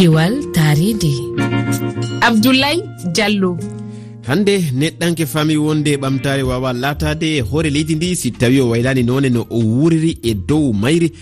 kiwal taridi abdoulaye diallo. hande neɗɗanke fami wonde ɓamtare wawa latade e hoore leydi ndi si tawi o waylani none no o wuriri e dow mayri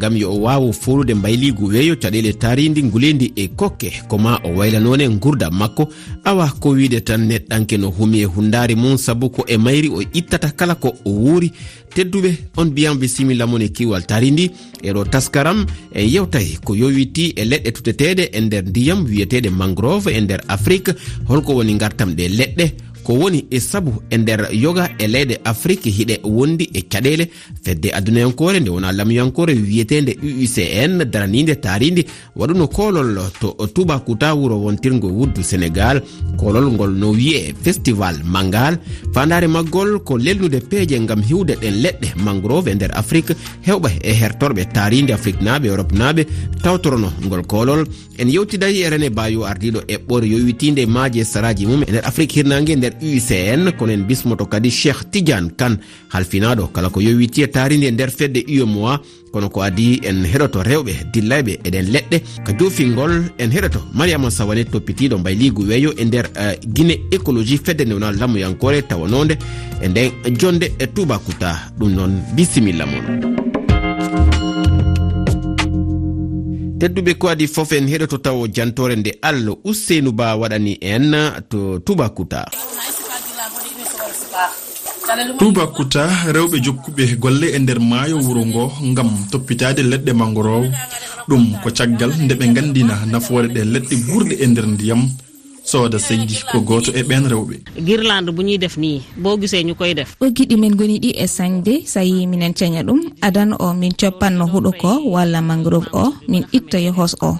gam yo o wawa forude mbayligu weeyo caɗele taridi guledi e kokke. Koma o waylanone gurdam makko awa ko wiide tan neɗɗanke no humi e hundari mum saabu ko e mayri o ittata kala ko o wuuri. Tedduɓe on mbiyam bisimillamon e kiwal tari ndi eɗo taskaram e yewtay ko yowiti e leɗɗe tuteteɗe e nder ndiyam wiyeteɗe mangrove e nder afrique. Holko woni gartam ɗe leɗɗe. leɗɗe ko woni e sabu e nder yoga e leyɗe afrique hiɗe wondi e caɗele fedde adunayankore nde wona lamuyankore wiyetede uucn daranide taride waɗuno kolol to tuba kuta wuro wontirgo wuddu sénégal. Kolol ngol no wiye festival mangal fandare maggol ko lelnude peeje gam hiwde ɗen leɗɗe mangrove e nder afrique. Hewɓa e hertorɓe taride afrique naɓe europe naɓe tawtorono ngol kolol en yewtidayi e rené bayo ardiɗo e ɓor yowitide maaje saraji mum e nder afrique. Hirnangue e nder ucn kono en bismoto kadi cheikh tidiane kane halfinaɗo kala ko yowiti taaridi e nder fedde umoa kono ko adi en heɗoto rewɓe dillayɓe eɗen leɗɗe. Ko jofingol en heɗoto mariama sawane toppitiɗo mbayligu weeyo e nder eh, uh, guine écologie fedde ndewna lamuyankore tawanode e nden jonde e tubakuta ɗum noon bisimilla moon tedduɓe ko adi fof en heɗoto taw jantore nde allah usseinu ba waɗani en to tubakuta tubakuta rewɓe jokkuɓe golle e nder maayo wuro ngo ngam toppitade leɗɗe mangorowo ɗum ko caggal nde ɓe gandina nafoore ɗe leɗɗe gurɗe e nder ndiyam. sooda seggi ko gooto e ɓen rewɓe. Guirlande bu ñuy def ni bo gisee ñu koy def. Ɓoggiɗi men goni ɗi e sañde so yi minen caña ɗum adan o min coppanno huɗo ko walla mangrove o min itta yohos o.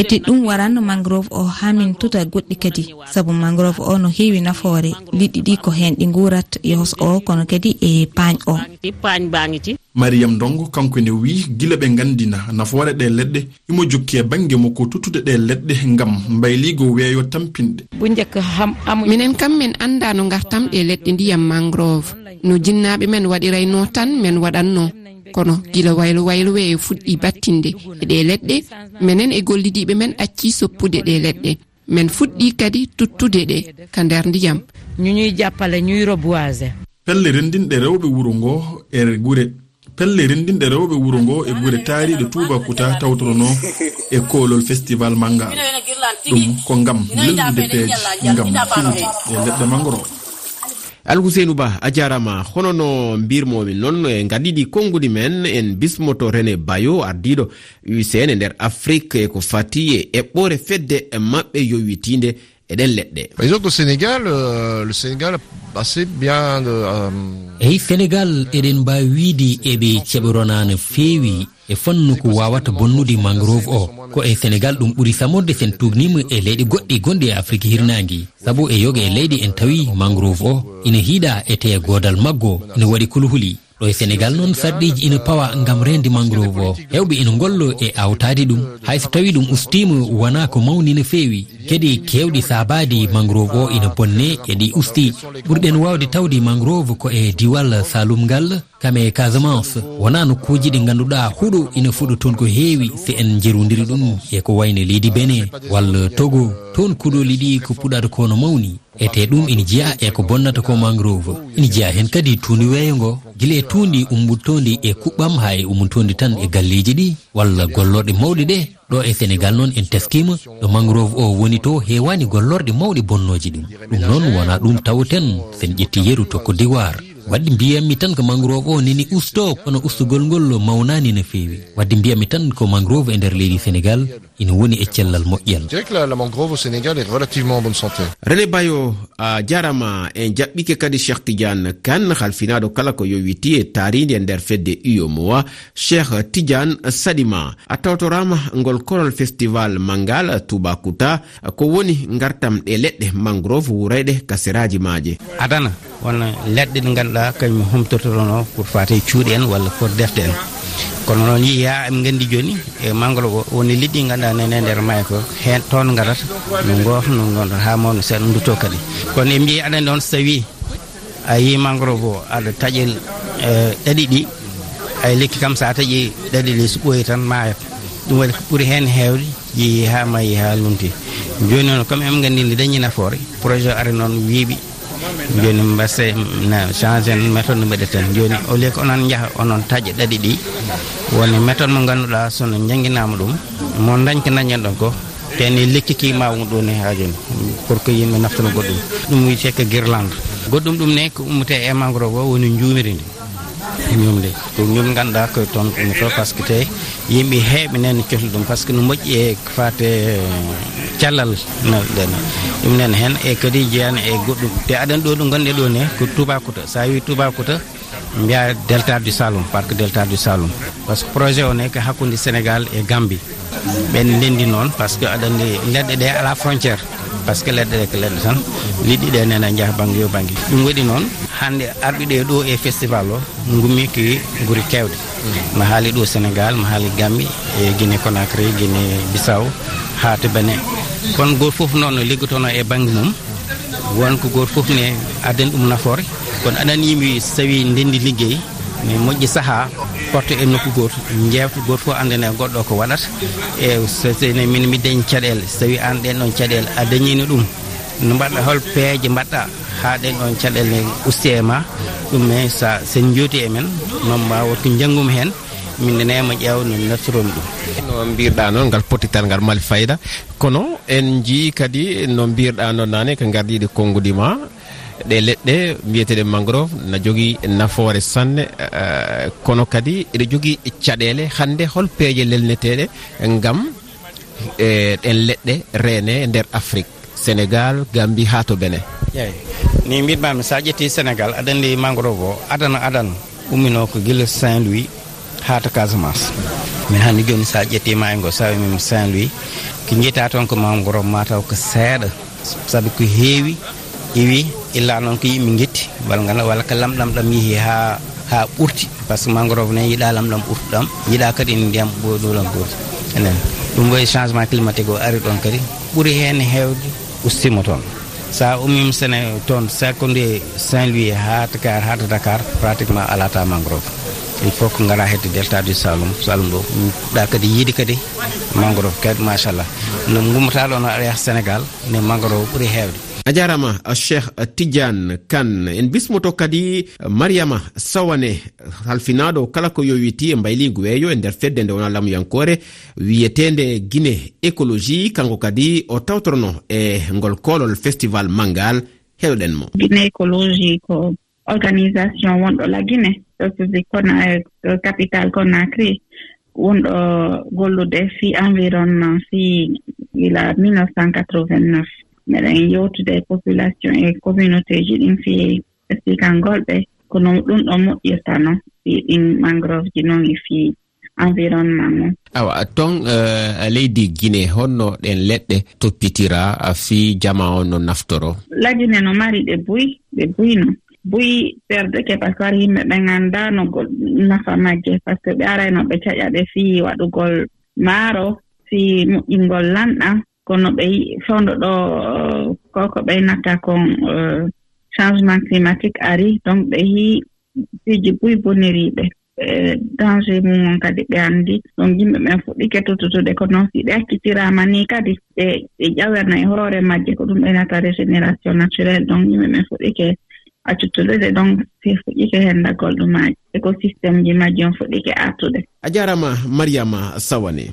Eti ɗum waran mangrove o ha min tuta goɗɗi kadi saabu mangrove o no heewi nafoore. Liɗɗi ɗi ko hen ɗi gurat yohos o kono kadi e pañ o. Pañ baŋiti mariyam dongo kanko ne wi gila ɓe gandina nafoore ɗe leɗɗe. Imo jokki e banggue mo tuttude ɗe leɗɗe gam mbayligo weeyo tampinɗe minen kam min anda no gartam ɗe leɗɗe ndiyam mangrove. No jinnaɓe men waɗirayno tan min waɗanno kono gila waylo waylo weeyo fuɗɗi battinde e ɗe leɗɗe. Minen e gollidiɓe men acci soppude ɗe leɗɗe. Min fuɗɗi kadi tuttude ɗe ka nder ndiyam. Ñuñuy jappale ñuyro boise pelle rendinɗe rewɓe wuuro ngo e gure. pelle rendinɗe rewɓe wuro ngo e gure taariɗo tubakuta tawtorono e kolol festival mangal ɗum ko ngam lellude peeje ngam fiwde e leɗɗe mangoro alhuseinou ba a jarama hono no mbirmomi noon e gaɗiɗi konngudi men en bismoto rene bayo ardiɗo usn e nder afrique e ko fati e eɓɓore fedde e maɓɓe yowitinde eɗen leɗɗe. Par exemple au sénégal euh, le sénégal assez bien euh, eyi sénégal eɗen mbawi wiide eɓe ceɓorona no feewi e fannu ko wawata bonnude mangrove o. Ko e sénégal ɗum ɓuuri samorde sen tugnima e leyɗe goɗɗi gonɗi e afrique hirnangui saabu e yoga e leydi en tawi mangrove o ina hiiɗa e te godal maggo ina waɗi kulhuli. Ɗo e sénégal noon sarɗiji ina pawa gam rende mangrove o. Hewɓe ina gollo e awtade ɗum. Hayso tawi ɗum ustima wona ko mawni no feewi. geɗe kewɗi sabadi mangrove o ina bonne e ɗi usti. Ɓurɗen wawde tawde mangrove ko e diwal salumgal kam e casamance. Wona nokkuji ɗi ganduɗa huuɗo ina fuɗa toon ko heewi si en jerodiri ɗum e ko wayno leydi bene. Walla togo toon kuɗoli ɗi ko puɗata kono mawni. Ete ɗum ina jeeya e ko bonnata ko mangrove ina jeeya hen kadi tuundi weeyo ngo. Guila e tuundi ummuttodi e kuɓɓam ha e ummuntodi tan e galleji ɗi. walla gollorɗe mawɗe ɗe ɗo e sénégal noon en teskima ɗo mangrove o woni to heewani gollorɗe mawɗe bonnoji ɗum ɗum noon wona ɗum tawaten sen ƴetti yeru tokko diwar wadde mbiyanmi tan ko mangrove o nini usto kono ustugol ngol mawnani no feewi wadde mbiyanmi tan ko mangrove e nder leydi sénégal ina woni e cellal moƴƴal. Rene bayo a jarama en jaɓɓike kadi cheikh tidiane kane halfinaɗo kala ko yowiti e taride e nder fedde uyomoa cheikh tidiane sadima. A tawtorama ngol korol festival mangal tubakuta ko woni gartam ɗe leɗɗe mangrove wurayɗe kaseraji maje adana wona leɗɗe ɗe ganduɗa kañum humtortotono pour fate cuuɗi en walla pour defde en. Kono noon yiya emin gandi joni e mangalo o woni liɗɗi ganduɗa nene e nder maayo ko hen toon garata no goofa no gonɗon ha mawno seeɗa dutto kadi. Kono en mbi aɗa noon so tawi a yi mangoro bo aɗa taƴel e, ɗaɗi ɗi ay lekki kam sa taƴi ɗaɗi ɗi so ɓooyi tan maayat ɗum waɗi ko ɓuuri hen hewde yeehi ha mayi ha lunti joni noon comme em gandi nde dañi nafoore projet o ari noon wiiɓi joni mbasse no change méthode no mbaɗeten joni au lieu ko onon jaaha onon taƴƴe ɗaɗi ɗi woni méthode mo ganduɗa sono jangguinama ɗum. Mo dañka dañen ɗon ko teni lekkiki kima ɗo ne ha joni pour que yimɓe naftano goɗɗum. Ɗum wiyete ko guirlande. Goɗɗum ɗum ne ko ummete e mangrove o woni jumiri ndi. E Ñumde ko ñum ganduɗa ko toon ɗum to par ce que te yimɓe heeɓe nen cohli ɗum par ce que no moƴƴi e fate cellal nawɗen ɗum nen hen e kadi jeeyani e goɗɗum. Te aɗan ɗo ɗo gonɗe ɗo ne ko tubakuta sa wi tubakuta mbiya delta du salum parque delta du salum par ce que projet o ne ko hakkude sénégal e gambi ɓen ndendi noon par ce que aɗa andi leɗɗe ɗe ala frontiére par ce que leɗɗe ɗe ko leɗɗe tan liɗɗi ɗe nene jaaha banggue yo banggue. Ɗum waɗi noon hande arɓiɗe ɗo e festival o gummi ko guuri kewɗe. Mi haali ɗo sénégal mi haali gammi e guine conacry guine bissaw ha to bene kono goto foof noon no liggotono e banggue mum wonko goto foof ne addani ɗum nafoore. Kono aɗani yimɓe so tawi ndendi ligguey mi moƴƴi saaha porto e nokku goto jewta goto fof andene goɗɗo ko waɗata. E sene min mi dañi caɗele so tawi an ɗen ɗon caɗele a dañino ɗum. No mbaɗɗa hol peeje mbaɗɗa ha ɗen ɗon caɗele usti e ma ɗum ɗumme sa sen jooti e men noon ma ko janggum hen min nenema ƴeew no nattiromi ɗum. No mbirɗa noon ngal pottital ngal mali fayida. Kono en jii kadi no mbirɗa noon nane ko gardiɗe konngudi ma ɗe leɗɗe mbiyeteɗe mangrove na jogui nafoore sanne eh, kono kadi eɗe jogui caɗele hande hol peeje lelneteɗe gam e ɗen leɗɗe reene e ndeer afrique. Sénégal gambi ha to bene. Eeyi. Ni mbiɗmami sa ƴetti sénégal aɗa andi mangrove o adana adana ummino ko guila saint louis ha to casamance. E min hanni joni sa ƴetti mayi ngo sawi mim saint louis ko jiita toon ko mangrove mataw ko seeɗa saabi ko heewi. iwi illa noon ko yimɓe guetti. Walla walla ko lamɗam ɗam yeehi ha ha ɓurti. Par ce que mangrove ne yiiɗa lamɗam ɓurtuɗam yiiɗa kadi en ndiyam ɗolam gooti enen. Ɗum wayi changement climatique o ari ɗon kadi. Ɓuuri hen hewde ustima toon. Sa umim sene toon sakonde saint louis ha dakar ha to dakar pratiquement alata mangrove il faut que gara hedde delta du salum salum ɗo puɗɗa kadi yiide kadi mangrove kadi machallah. No gummata ɗon aɗa yaha sénégal ne mangrove ɓuuri hewde. a jarama cheikh tidiane kane. En bismoto kadi mariama sawane halfinaɗo kala ko yowiti e mbayligu weeyo e nder fedde nde wona lamuyankore wiyetede guine écologie. Kanko kadi o tawtorono e ngol kolol festival mangal heɗoɗen mo. Guine écologie ko organisation wonɗo la guine sosuji kona e, capital conacry wonɗo gollude fi environnement fi ila 1989 meɗen yewtude e population e communauté ji ɗin feewi pasque kangolɓe kono ɗum ɗo moƴƴirta noon ɗi ɗin mangrove ji noon e feewi environnement noon awa ton uh, leydi guine honno ɗen leɗɗe toppitira fi jama o no naftoro? Lagine no mari ɗe buyi ɗe buyi noon buyi perdeke par ce que wari yimɓe ɓe ngannda no nafa majje par ce que ɓe arayno ɓe caƴa ɗe fii waɗugol maaro fii moƴƴingol lanɗan kono ɓe fewndo ɗo koko ɓeynata kon euh, changement climatique ari donc ɓe yi piiji buy boniriiɓe e danger mumon kadi ɓe anndi. Ɗon yimɓe ɓen fuɗɗi kettototude ko noon si ɓe accitiraama ni kadi ɓe ɓe ƴawerna e horore majje ko ɗum ɓeynata régénération naturelle. Donc yimɓe ɓen fuɗɗike ke donc si fuɗɗike henndagol ɗumaaji écosystéme ji majji on fuɗɗike artude a jarama mariama sawane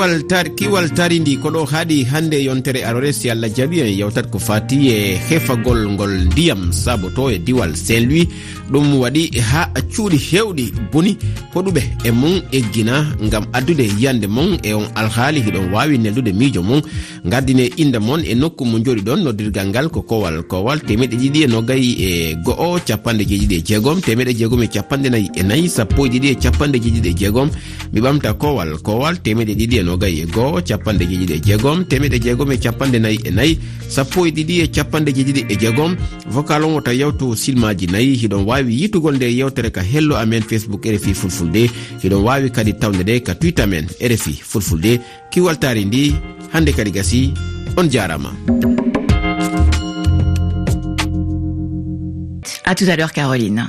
kiwal tar kiwal tari ndi ko ɗo haaɗi hannde yontere arore si allah jaaɓi en yewtat ko fati e hefagol ngol ndiyam saabu to e diwal saint louis ɗum waɗi ha cuuɗi hewɗi boni hoɗuɓe e mum eggina ngam addude yiyande mon e on alhaali hiɗon wawi neldude miijo mum. Gardine inde mon e nokku mo jooɗi ɗon noddirgal ngal ko kowal kowal temeɗe ɗiɗi e nogayi e go'o capanɗe jeeɗiɗi e jeegom temeɗe jeegom e capanɗe nayyi e nayyi sappo e ɗiɗi e capanɗe jeeɗiɗi e jeegom. Mi ɓamta kowal kowal temeɗe ɗiɗi e nogayi e goho capanɗe jeeɗiɗi e jeegom temeɗe jeegom e capanɗe nayyi e nayyi sappo e ɗiɗi e capanɗe jeeɗiɗi e jeegom. Vocal on wota yewto silmaji nayyi hiɗon wawi yitugol nde yewtere ka hello amen facebook rfi fulfulde hiɗon wawi kadi tawde nde ka twitter men rfi fulfulde. Kiwaltari ndi hande kadi gasi on jarama. À tout à l'heure caroline.